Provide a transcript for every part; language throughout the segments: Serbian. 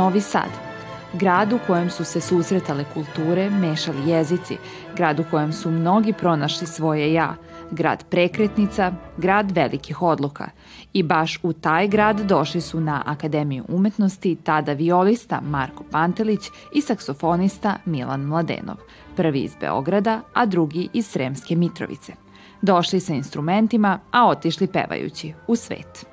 Novi Sad, grad u kojem su se susretale kulture, mešali jezici, grad u kojem su mnogi pronašli svoje ja, grad prekretnica, grad velikih odluka. I baš u taj grad došli su na Akademiju umetnosti tada violista Marko Pantelić i saksofonista Milan Mladenov, prvi iz Beograda, a drugi iz Sremske Mitrovice. Došli sa instrumentima, a otišli pevajući u svet.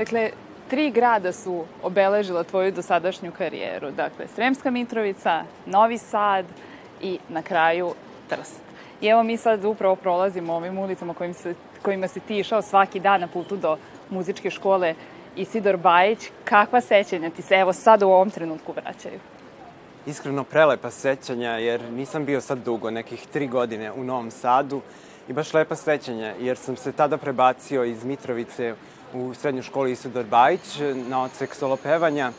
Dakle, tri grada su obeležila tvoju dosadašnju karijeru. Dakle, Sremska Mitrovica, Novi Sad i na kraju Trst. I evo mi sad upravo prolazimo ovim ulicama kojim se, kojima se ti išao svaki dan na putu do muzičke škole Isidor Bajić. Kakva sećanja ti se evo sad u ovom trenutku vraćaju? Iskreno prelepa sećanja jer nisam bio sad dugo, nekih tri godine u Novom Sadu i baš lepa sećanja jer sam se tada prebacio iz Mitrovice u srednju školu Isidor Bajić na odsek solopevanja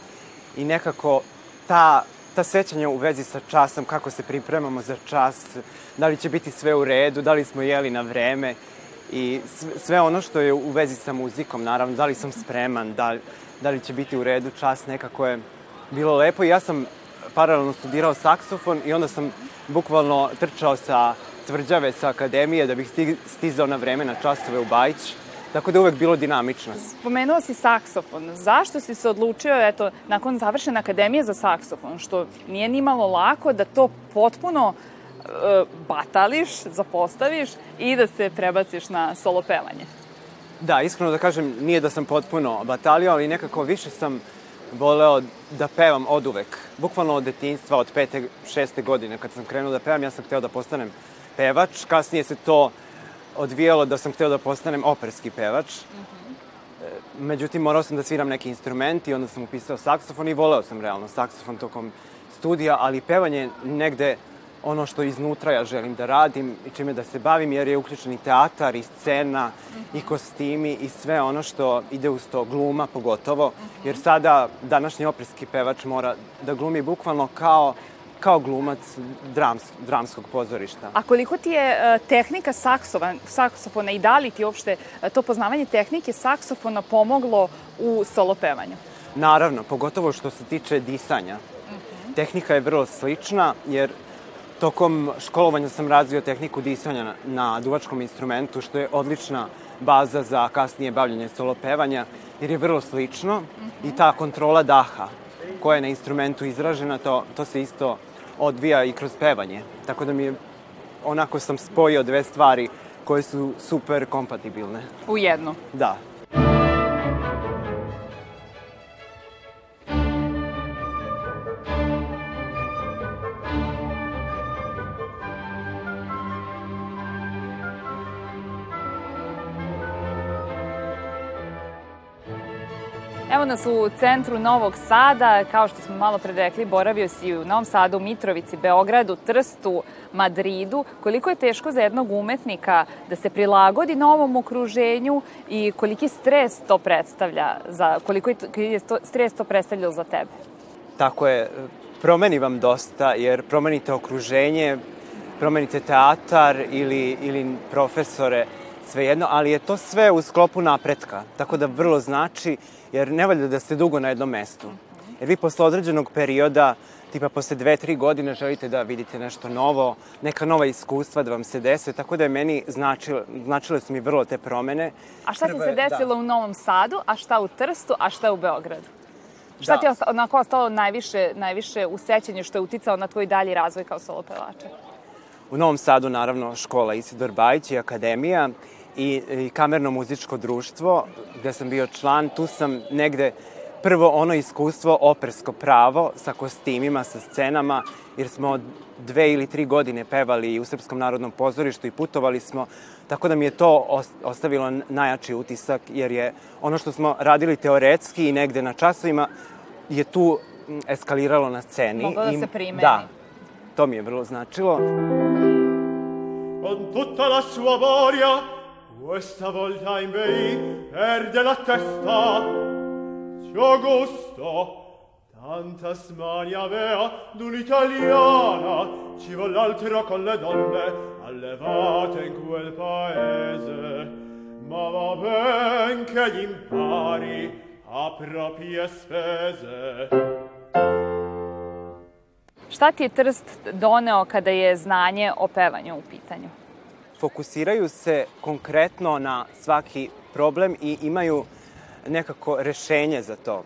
i nekako ta, ta sećanja u vezi sa časom, kako se pripremamo za čas, da li će biti sve u redu, da li smo jeli na vreme i sve ono što je u vezi sa muzikom, naravno, da li sam spreman, da, da li će biti u redu čas, nekako je bilo lepo. I ja sam paralelno studirao saksofon i onda sam bukvalno trčao sa tvrđave sa akademije da bih stizao na vreme na časove u Bajić Tako da je uvek bilo dinamično. Spomenuo si saksofon. Zašto si se odlučio, eto, nakon završene akademije za saksofon, što nije ni malo lako da to potpuno e, batališ, zapostaviš i da se prebaciš na solo pevanje? Da, iskreno da kažem, nije da sam potpuno batalio, ali nekako više sam voleo da pevam od uvek. Bukvalno od detinstva, od pete, šeste godine kad sam krenuo da pevam, ja sam hteo da postanem pevač. Kasnije se to odvijalo da sam hteo da postanem operski pevač. Mm -hmm. Međutim, morao sam da sviram neki instrument i onda sam upisao saksofon i voleo sam realno saksofon tokom studija, ali pevanje negde ono što iznutra ja želim da radim i čime da se bavim, jer je uključen i teatar, i scena, mm -hmm. i kostimi, i sve ono što ide uz to, gluma pogotovo, mm -hmm. jer sada današnji operski pevač mora da glumi bukvalno kao kao glumac drams, dramskog pozorišta. A koliko ti je uh, tehnika saksofona, saksofona i da li ti uopšte uh, to poznavanje tehnike saksofona pomoglo u solo pevanju? Naravno, pogotovo što se tiče disanja. Mhm. -huh. Tehnika je vrlo slična, jer tokom školovanja sam razvio tehniku disanja na, na duvačkom instrumentu, što je odlična baza za kasnije bavljanje solo pevanja, jer je vrlo slično uh -huh. i ta kontrola daha koja je na instrumentu izražena, to, to se isto odvija i kroz pevanje. Tako da mi je, onako sam spojio dve stvari koje su super kompatibilne. U jedno? Da. Evo nas u centru Novog Sada, kao što smo malo pre rekli, boravio si u Novom Sadu, Mitrovici, Beogradu, Trstu, Madridu. Koliko je teško za jednog umetnika da se prilagodi novom okruženju i koliki stres to predstavlja, za, koliko je to, stres to predstavljalo za tebe? Tako je, promeni vam dosta, jer promenite okruženje, promenite teatar ili, ili profesore, svejedno, ali je to sve u sklopu napretka, tako da vrlo znači jer ne valjda da ste dugo na jednom mestu. Jer vi posle određenog perioda, tipa posle dve, tri godine, želite da vidite nešto novo, neka nova iskustva da vam se dese, tako da je meni značile, značile su mi vrlo te promene. A šta ti se desilo da. u Novom Sadu, a šta u Trstu, a šta u Beogradu? Šta da. ti je onako ostalo najviše, najviše u sećanju što je uticao na tvoj dalji razvoj kao solo pevača? U Novom Sadu, naravno, škola Isidor Bajić i akademija i, i kamerno muzičko društvo, gde sam bio član, tu sam negde prvo ono iskustvo opersko pravo sa kostimima, sa scenama, jer smo dve ili tri godine pevali u Srpskom narodnom pozorištu i putovali smo, tako da mi je to ostavilo najjači utisak, jer je ono što smo radili teoretski i negde na časovima, je tu eskaliralo na sceni. Moglo da se primeni. Da, to mi je vrlo značilo. Con tutta la sua boria Questa volta in bei perde la testa. Ciò gusto Tanta smania avea d'un'italiana Ci vol l'altro con le donne Allevate in quel paese. Ma va ben che gli impari A proprie spese. Šta ti je Trst doneo kada je znanje o pevanju u pitanju? Fokusiraju se konkretno na svaki problem i imaju nekako rešenje za to.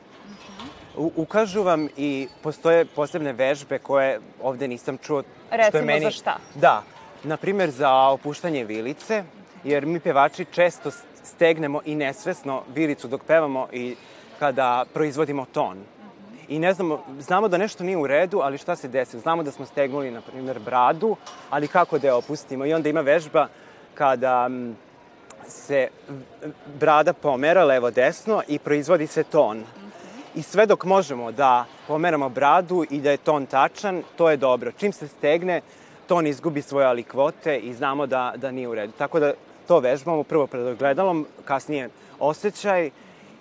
U, ukažu vam i postoje posebne vežbe koje ovde nisam čuo. Recimo što je meni, za šta? Da, na primer za opuštanje vilice, jer mi pevači često stegnemo i nesvesno vilicu dok pevamo i kada proizvodimo ton. I ne znamo, znamo da nešto nije u redu, ali šta se desi? Znamo da smo stegnuli, na primjer, bradu, ali kako da je opustimo? I onda ima vežba kada se brada pomera levo-desno i proizvodi se ton. I sve dok možemo da pomeramo bradu i da je ton tačan, to je dobro. Čim se stegne, ton izgubi svoje alikvote i znamo da, da nije u redu. Tako da to vežbamo prvo pred ogledalom, kasnije osjećaj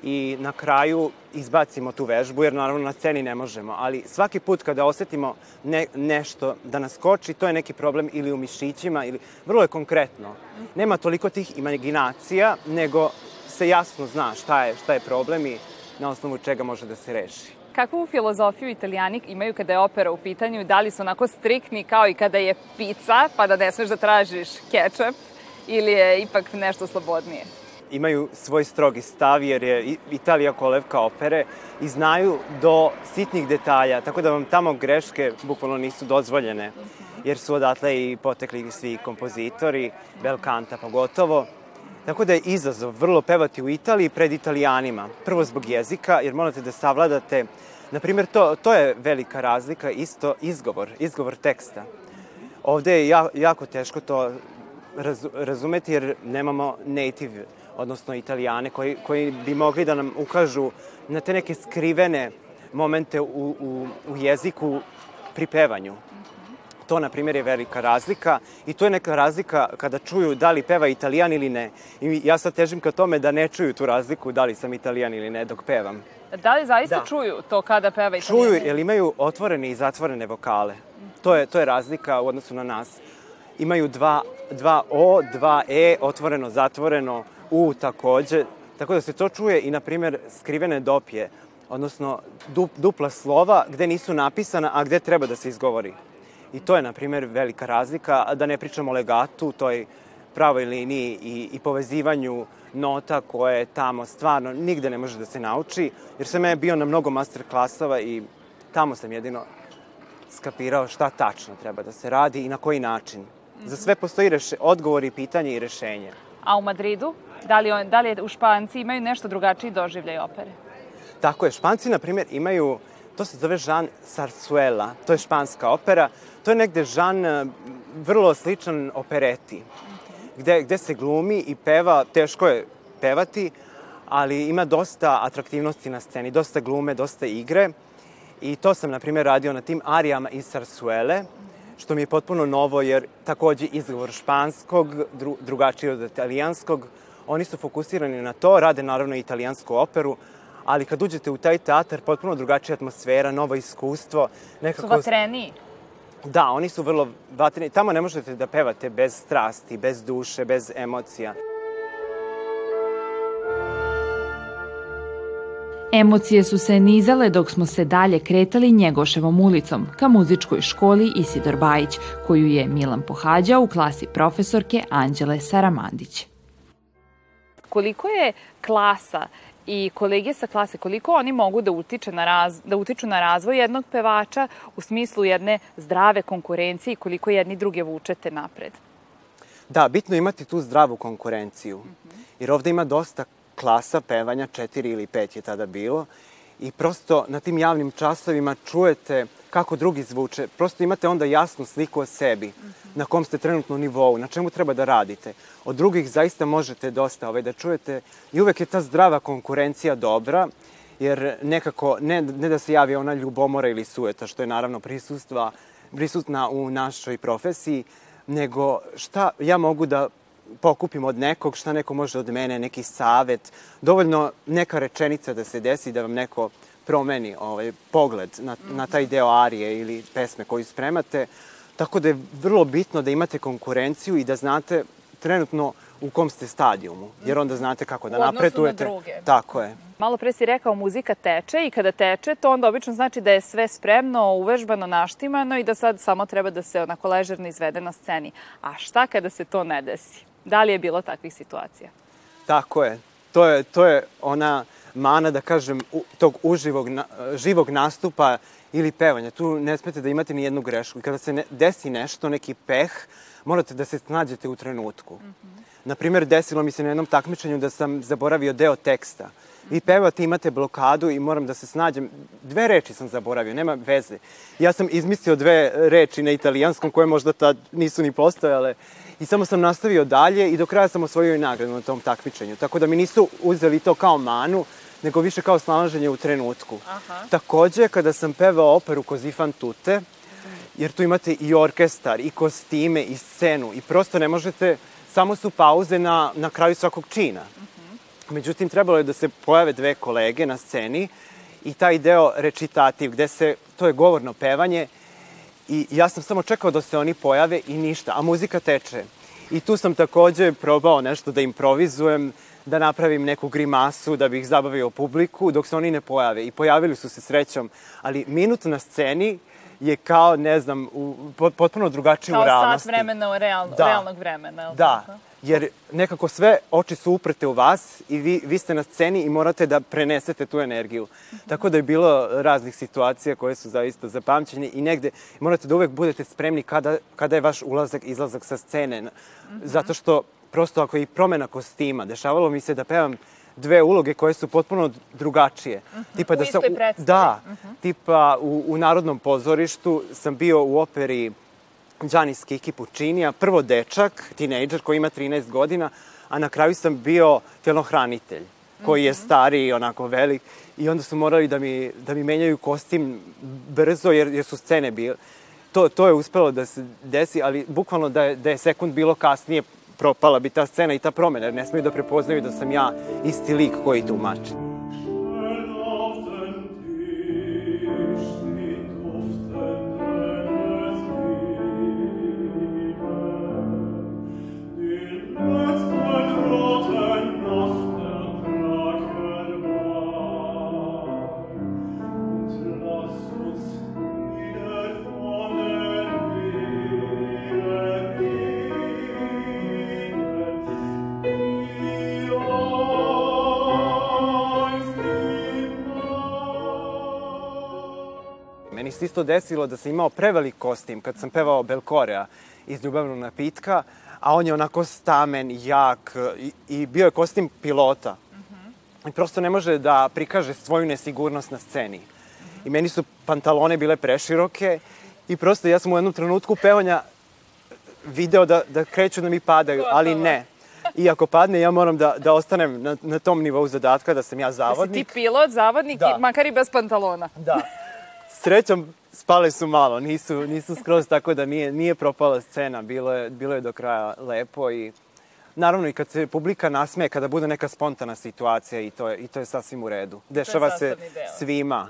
i na kraju izbacimo tu vežbu, jer naravno na sceni ne možemo. Ali svaki put kada osetimo ne, nešto da nas koči, to je neki problem ili u mišićima, ili vrlo je konkretno. Nema toliko tih imaginacija, nego se jasno zna šta je, šta je problem i na osnovu čega može da se reši. Kakvu filozofiju italijani imaju kada je opera u pitanju? Da li su onako striktni kao i kada je pizza, pa da ne smeš da tražiš kečap, ili je ipak nešto slobodnije? Imaju svoj strogi stav jer je Italija kolevka opere i znaju do sitnih detalja, tako da vam tamo greške bukvalno nisu dozvoljene, jer su odatle i potekli svi kompozitori, Belkanta pogotovo. Tako da je izazov vrlo pevati u Italiji pred italijanima. Prvo zbog jezika, jer morate da savladate, na primjer, to, to je velika razlika, isto izgovor, izgovor teksta. Ovde je ja, jako teško to raz, razumeti jer nemamo native odnosno italijane, koji, koji bi mogli da nam ukažu na te neke skrivene momente u, u, u jeziku pri pevanju. To, na primjer, je velika razlika i to je neka razlika kada čuju da li peva italijan ili ne. I ja sad težim ka tome da ne čuju tu razliku da li sam italijan ili ne dok pevam. Da li zaista da. čuju to kada peva italijan? Čuju, jer imaju otvorene i zatvorene vokale. To je, to je razlika u odnosu na nas. Imaju dva, dva O, dva E, otvoreno, zatvoreno, U takođe, tako da se to čuje i, na primjer, skrivene dopije, odnosno du, dupla slova gde nisu napisana, a gde treba da se izgovori. I to je, na primjer, velika razlika, da ne pričamo o legatu, toj pravoj liniji i, i povezivanju nota koje tamo stvarno nigde ne može da se nauči, jer sam ja bio na mnogo master klasova i tamo sam jedino skapirao šta tačno treba da se radi i na koji način. Za sve postoji reše, odgovor i pitanje i rešenje. A u Madridu? Da li, on, da li u Španci imaju nešto drugačiji doživljaj opere? Tako je. Španci, na primjer, imaju, to se zove žan Sarsuela, to je španska opera. To je negde žan e, vrlo sličan opereti, gde, gde se glumi i peva, teško je pevati, ali ima dosta atraktivnosti na sceni, dosta glume, dosta igre. I to sam, na primjer, radio na tim arijama iz Sarsuele, što mi je potpuno novo, jer takođe izgovor španskog, dru, drugačiji od italijanskog, Oni su fokusirani na to, rade naravno i italijansku operu, ali kad uđete u taj teatar, potpuno drugačija atmosfera, novo iskustvo. Nekako... Su vatreniji? Da, oni su vrlo vatreni. Tamo ne možete da pevate bez strasti, bez duše, bez emocija. Emocije su se nizale dok smo se dalje kretali Njegoševom ulicom ka muzičkoj školi Isidor Bajić, koju je Milan pohađao u klasi profesorke Anđele Saramandić koliko je klasa i kolege sa klase, koliko oni mogu da, utiče na raz, da utiču na razvoj jednog pevača u smislu jedne zdrave konkurencije i koliko jedni druge vučete napred? Da, bitno imati tu zdravu konkurenciju. Jer ovde ima dosta klasa pevanja, četiri ili pet je tada bilo, i prosto na tim javnim časovima čujete kako drugi zvuče. Prosto imate onda jasnu sliku o sebi, -hmm. na kom ste trenutno nivou, na čemu treba da radite. Od drugih zaista možete dosta ovaj, da čujete i uvek je ta zdrava konkurencija dobra, jer nekako, ne, ne da se javi ona ljubomora ili sueta, što je naravno prisustva, prisutna u našoj profesiji, nego šta ja mogu da pokupim od nekog, šta neko može od mene, neki savet, dovoljno neka rečenica da se desi, da vam neko promeni ovaj, pogled na, na taj deo arije ili pesme koju spremate. Tako da je vrlo bitno da imate konkurenciju i da znate trenutno u kom ste stadijumu, jer onda znate kako da napredujete. U odnosu na druge. Tako je. Malo pre si rekao muzika teče i kada teče to onda obično znači da je sve spremno, uvežbano, naštimano i da sad samo treba da se onako ležerno izvede na sceni. A šta kada se to ne desi? Da li je bilo takvih situacija? Tako je. To je, to je ona mana, da kažem, u, tog uživog, na, živog nastupa ili pevanja. Tu ne smete da imate ni jednu grešku. I kada se ne, desi nešto, neki peh, morate da se snađete u trenutku. Mm -hmm. Naprimer, desilo mi se na jednom takmičenju da sam zaboravio deo teksta. Vi pevate, imate blokadu i moram da se snađem. Dve reči sam zaboravio, nema veze. Ja sam izmislio dve reči na italijanskom koje možda tad nisu ni postojale. I samo sam nastavio dalje i do kraja sam osvojio i nagradu na tom takmičenju. Tako da mi nisu uzeli to kao manu, nego više kao snalaženje u trenutku. Aha. Takođe, kada sam pevao operu Kozifan Tute, jer tu imate i orkestar, i kostime, i scenu, i prosto ne možete, samo su pauze na, na kraju svakog čina. -huh. Međutim, trebalo je da se pojave dve kolege na sceni i taj deo recitativ, gde se, to je govorno pevanje, i ja sam samo čekao da se oni pojave i ništa, a muzika teče. I tu sam takođe probao nešto da improvizujem, da napravim neku grimasu, da bih zabavio publiku, dok se oni ne pojave. I pojavili su se srećom, ali minut na sceni je kao, ne znam, u, potpuno drugačije kao u realnosti. Kao sat vremena, real, da. realnog vremena. Je da, tako? jer nekako sve oči su uprte u vas i vi, vi ste na sceni i morate da prenesete tu energiju. Tako da je bilo raznih situacija koje su zaista zapamćenje i negde morate da uvek budete spremni kada, kada je vaš ulazak, izlazak sa scene. Mm -hmm. Zato što prosto ako je i promena kostima, dešavalo mi se da pevam dve uloge koje su potpuno drugačije. Uh mhm. -huh. tipa da u istoj sam, predstavi. Da, uh mhm. -huh. tipa u, u Narodnom pozorištu sam bio u operi Giannis Kiki Puccinija, prvo dečak, tinejdžer koji ima 13 godina, a na kraju sam bio telohranitelj koji je mhm. stari i onako velik i onda su morali da mi, da mi menjaju kostim brzo jer, jer su scene bile. To, to je uspelo da se desi, ali bukvalno da je, da je sekund bilo kasnije propala bi ta scena i ta promena, jer ne smiju da prepoznaju da sam ja isti lik koji tumači. Isto desilo da sam imao prevelik kostim kad sam pevao Belkorea iz Ljubavnog napitka, a on je onako stamen, jak i, i bio je kostim pilota. Mm -hmm. I prosto ne može da prikaže svoju nesigurnost na sceni. Mm -hmm. I meni su pantalone bile preširoke i prosto ja sam u jednom trenutku pevanja video da, da kreću da mi padaju, ali ne. I ako padne, ja moram da, da ostanem na, na tom nivou zadatka, da sam ja zavodnik. Da si ti pilot, zavodnik, da. i makar i bez pantalona. Da. Srećom, spale su malo, nisu, nisu skroz tako da nije, nije propala scena, bilo je, bilo je do kraja lepo i Naravno, i kad se publika nasmeje, kada bude neka spontana situacija i to je, i to je sasvim u redu. Dešava se deo. svima.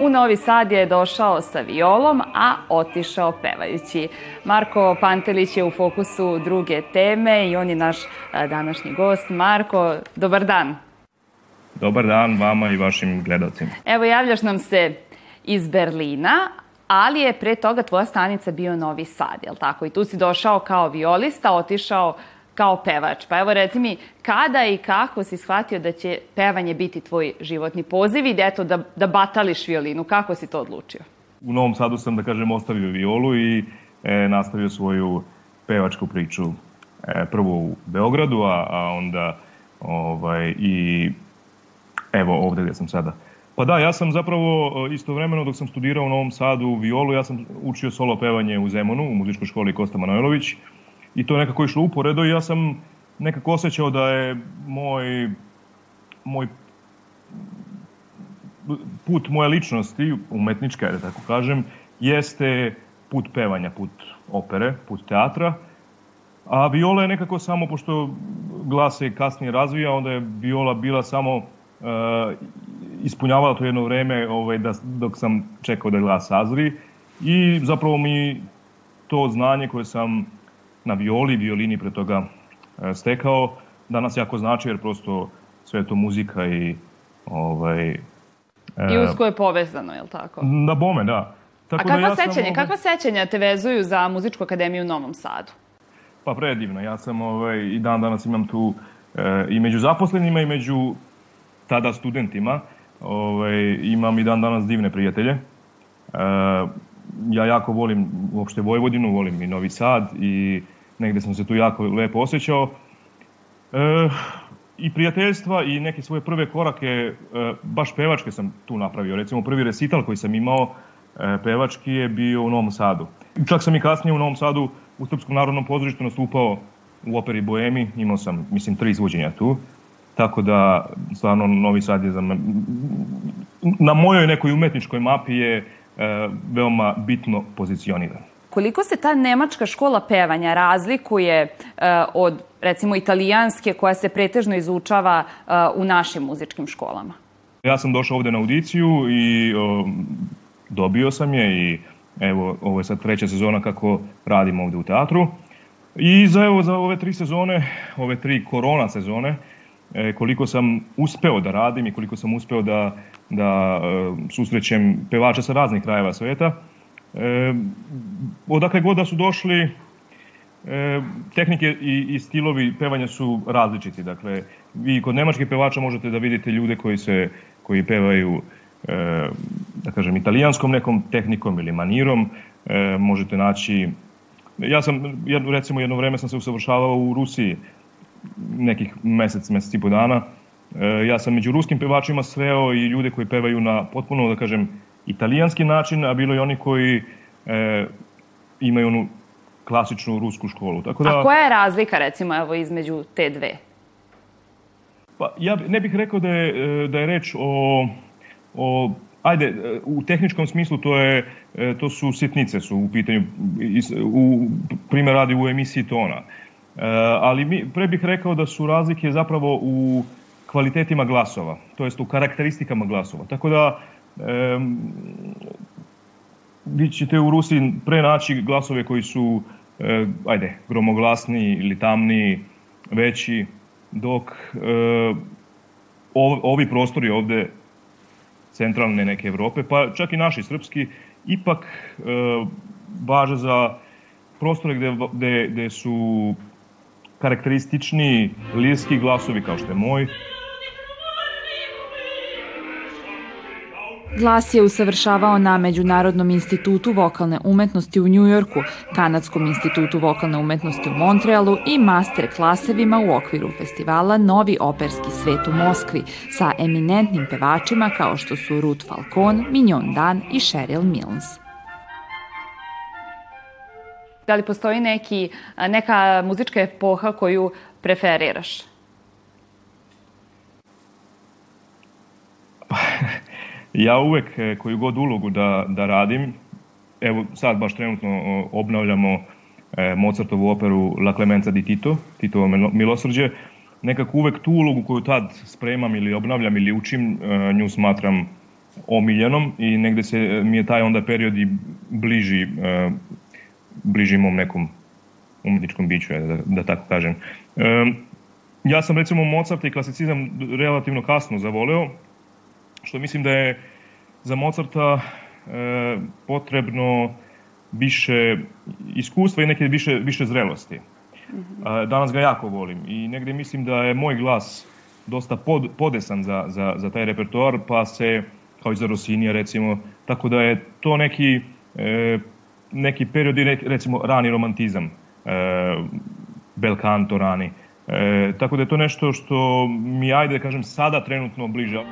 U Novi Sad je došao sa violom, a otišao pevajući. Marko Pantelić je u fokusu druge teme i on je naš današnji gost. Marko, dobar dan. Dobar dan vama i vašim gledalcima. Evo, javljaš nam se iz Berlina, ali je pre toga tvoja stanica bio Novi Sad, je li tako? I tu si došao kao violista, otišao kao pevač. Pa evo reci mi, kada i kako si shvatio da će pevanje biti tvoj životni poziv i da, eto, da, da batališ violinu? Kako si to odlučio? U Novom Sadu sam, da kažem, ostavio violu i e, nastavio svoju pevačku priču e, prvo u Beogradu, a, a onda ovaj, i evo ovde gde sam sada. Pa da, ja sam zapravo e, istovremeno dok sam studirao u Novom Sadu violu, ja sam učio solo pevanje u Zemunu, u muzičkoj školi Kosta Manojlović i to je nekako išlo uporedo i ja sam nekako osjećao da je moj, moj put moje ličnosti, umetnička, da tako kažem, jeste put pevanja, put opere, put teatra, a viola je nekako samo, pošto glas se kasnije razvija, onda je viola bila samo uh, ispunjavala to jedno vreme ovaj, da, dok sam čekao da glas sazri. I zapravo mi to znanje koje sam na violi, violini pre toga e, stekao, danas jako znači jer prosto sve je to muzika i ovaj, I usko je povezano, je li tako? Da bome, da. Tako A kakva da ja sećanja, sam, ovaj... kakva sećanja te vezuju za Muzičku akademiju u Novom Sadu? Pa predivno, ja sam ovaj, i dan danas imam tu e, i među zaposlenima i među tada studentima ovaj, imam i dan danas divne prijatelje. E, ja jako volim uopšte Vojvodinu, volim i Novi Sad i negde sam se tu jako lepo osjećao. E, I prijateljstva i neke svoje prve korake, e, baš pevačke sam tu napravio. Recimo prvi recital koji sam imao e, pevački je bio u Novom Sadu. Čak sam i kasnije u Novom Sadu u Srpskom narodnom pozorištu nastupao u operi Boemi, imao sam, mislim, tri izvođenja tu. Tako da, stvarno, Novi Sad je za me, na mojoj nekoj umetničkoj mapi je e, veoma bitno pozicioniran. Koliko se ta nemačka škola pevanja razlikuje e, od, recimo, italijanske koja se pretežno izučava e, u našim muzičkim školama? Ja sam došao ovde na audiciju i o, dobio sam je i evo, ovo je sad treća sezona kako radim ovde u teatru. I za, evo, za ove tri sezone, ove tri korona sezone, e, koliko sam uspeo da radim i koliko sam uspeo da, da e, susrećem pevača sa raznih krajeva sveta, e, odakle god da su došli, e, tehnike i, i stilovi pevanja su različiti. Dakle, vi kod nemačkih pevača možete da vidite ljude koji se koji pevaju e, da kažem italijanskom nekom tehnikom ili manirom, e, možete naći ja sam recimo jedno vreme sam se usavršavao u Rusiji nekih mesec, mesec i po dana. E, ja sam među ruskim pevačima sreo i ljude koji pevaju na potpuno, da kažem, italijanski način, a bilo i oni koji e, imaju onu klasičnu rusku školu. Tako da, a koja je razlika, recimo, evo, između te dve? Pa, ja ne bih rekao da je, e, da je reč o, o ajde, u tehničkom smislu to je e, to su sitnice su u pitanju u primjer radi u emisiji tona. E, ali mi pre bih rekao da su razlike zapravo u kvalitetima glasova, to jest u karakteristikama glasova. Tako da vi ćete u Rusiji pre naći glasove koji su, e, ajde, gromoglasniji ili tamniji, veći, dok e, ovi prostori ovde centralne neke Evrope, pa čak i naši srpski, ipak e, važe za prostore gde, gde, gde su karakteristični lirski glasovi kao što je moj, Glas je usavršavao na Međunarodnom institutu vokalne umetnosti u Njujorku, Kanadskom institutu vokalne umetnosti u Montrealu i master klasevima u okviru festivala Novi operski svet u Moskvi sa eminentnim pevačima kao što su Ruth Falcon, Mignon Dan i Cheryl Mills. Da li postoji neki, neka muzička epoha koju preferiraš? Ja uvek e, koju god ulogu da, da radim, evo sad baš trenutno obnavljamo e, Mozartovu operu La Clemenza di Tito, Titovo milosrđe, nekako uvek tu ulogu koju tad spremam ili obnavljam ili učim, e, nju smatram omiljenom i negde se mi je taj onda period i bliži, bliži mom nekom umetničkom biću, da, da tako kažem. Ja sam recimo Mozart i klasicizam relativno kasno zavoleo, što mislim da je za Mozarta e, potrebno više iskustva i neke više, više zrelosti. A, danas ga jako volim i negde mislim da je moj glas dosta pod, podesan za, za, za taj repertoar, pa se, kao i za Rosinija recimo, tako da je to neki, e, neki period, recimo rani romantizam, e, bel canto rani, E, tako da je to nešto što mi, ajde da kažem, sada trenutno bliže.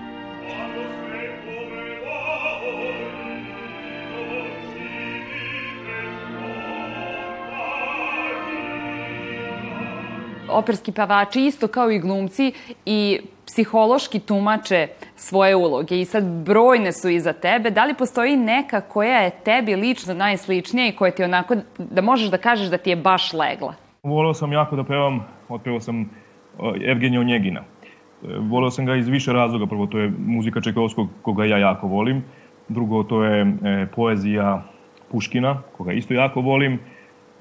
Operski pevači isto kao i glumci i psihološki tumače svoje uloge i sad brojne su iza tebe. Da li postoji neka koja je tebi lično najsličnija i koja ti onako, da možeš da kažeš da ti je baš legla? Voleo sam jako da pevam, otpevao sam Evgenija Onjegina. E, voleo sam ga iz više razloga. Prvo, to je muzika Čekovskog, koga ja jako volim. Drugo, to je e, poezija Puškina, koga isto jako volim.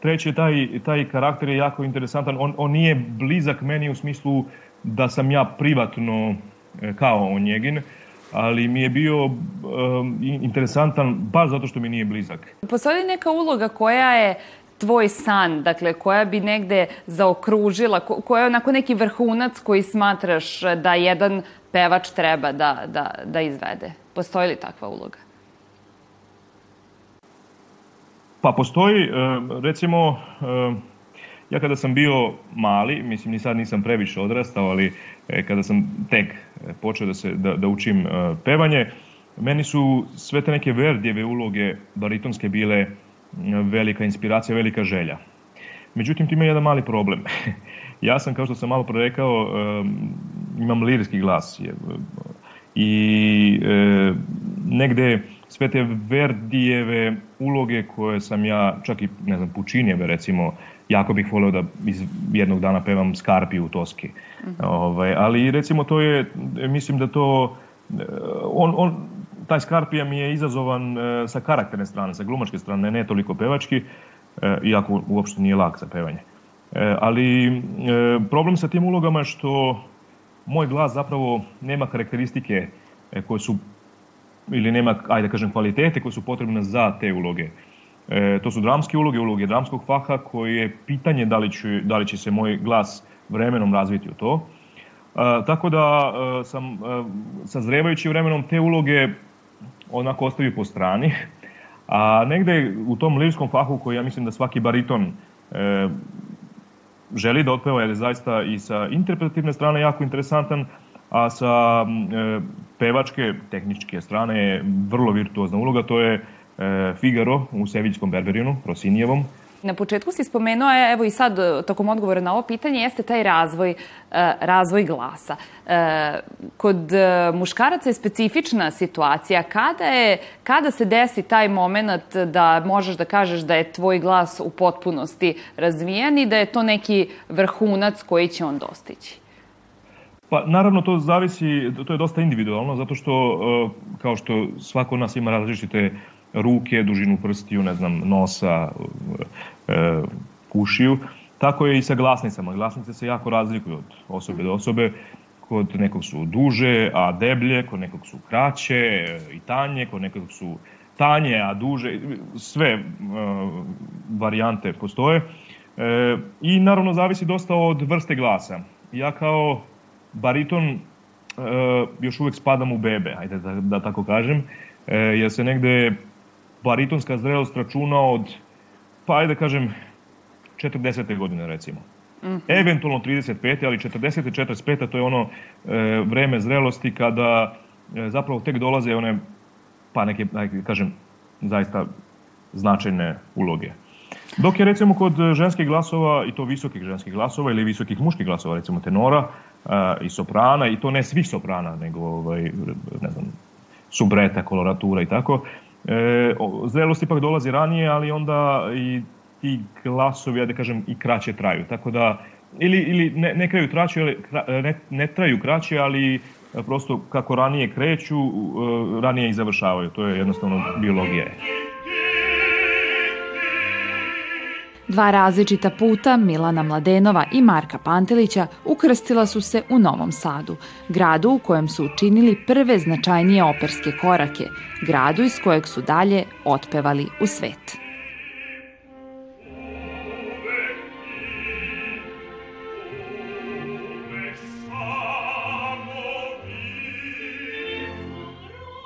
Treće, taj, taj karakter je jako interesantan. On, on nije blizak meni u smislu da sam ja privatno e, kao Onjegin, ali mi je bio um, interesantan baš zato što mi nije blizak. Postoji neka uloga koja je tvoj san, dakle, koja bi negde zaokružila, koja je onako neki vrhunac koji smatraš da jedan pevač treba da, da, da izvede? Postoji li takva uloga? Pa postoji, e, recimo, e, ja kada sam bio mali, mislim ni sad nisam previše odrastao, ali e, kada sam tek počeo da, se, da, da učim pevanje, meni su sve te neke Verdijeve uloge baritonske bile velika inspiracija, velika želja. Međutim, tu ima jedan mali problem. ja sam, kao što sam malo pre rekao, imam lirski glas. I negde sve te Verdijeve uloge koje sam ja, čak i, ne znam, Pučinjeve recimo, jako bih voleo da iz jednog dana pevam Skarpiju u Toski. Mm -hmm. ovaj, ali recimo to je, mislim da to, on, on, taj Skarpija mi je izazovan e, sa karakterne strane, sa glumačke strane, ne toliko pevački, e, iako uopšte nije lak za pevanje. Ali problem sa tim ulogama je što moj glas zapravo nema karakteristike koje su ili nema, ajde da kažem, kvalitete koje su potrebne za te uloge. E, to su dramske uloge, uloge dramskog faha, koje je pitanje da li, ću, da li će se moj glas vremenom razviti u to. E, tako da e, sam e, sazrevajući vremenom te uloge onako ostavio po strani. A negde u tom lirskom fahu koji ja mislim da svaki bariton e, želi da otpeva, jer je zaista i sa interpretativne strane jako interesantan, a sa e, pevačke, tehničke strane je vrlo virtuozna uloga, to je e, Figaro u Seviljskom Berberinu, Rosinijevom, Na početku si spomenuo, evo i sad tokom odgovora na ovo pitanje, jeste taj razvoj, e, razvoj glasa. E, kod e, muškaraca je specifična situacija. Kada, je, kada se desi taj moment da možeš da kažeš da je tvoj glas u potpunosti razvijen i da je to neki vrhunac koji će on dostići? Pa naravno to zavisi, to je dosta individualno, zato što kao što svako od nas ima različite ruke, dužinu prstiju, ne znam, nosa, e, kušiju. Tako je i sa glasnicama. Glasnice se jako razlikuju od osobe do osobe. Kod nekog su duže, a deblje, kod nekog su kraće e, i tanje, kod nekog su tanje, a duže. Sve e, varijante postoje. E, I naravno zavisi dosta od vrste glasa. Ja kao bariton e, još uvek spadam u bebe, ajde da, da tako kažem, e, jer se negde baritonska zrelost računa od, pa ajde da kažem, 40. godine recimo. Mm -hmm. Eventualno 35. ali 40. 45. to je ono e, vreme zrelosti kada e, zapravo tek dolaze one, pa neke, neke, kažem, zaista značajne uloge. Dok je recimo kod ženskih glasova, i to visokih ženskih glasova ili visokih muških glasova, recimo tenora a, i soprana, i to ne svih soprana, nego ovaj, ne znam, subreta, koloratura i tako, E, zrelost ipak dolazi ranije, ali onda i ti glasovi, ja da kažem, i kraće traju. Tako da, ili, ili ne, ne kraju traće, ne, ne traju kraće, ali e, prosto kako ranije kreću, ranije i završavaju. To je jednostavno biologija. Dva različita puta Milana Mladenova i Marka Pantelića ukrstila su se u Novom Sadu, gradu u kojem su učinili prve značajnije operske korake, gradu iz kojeg su dalje otpevali u svet.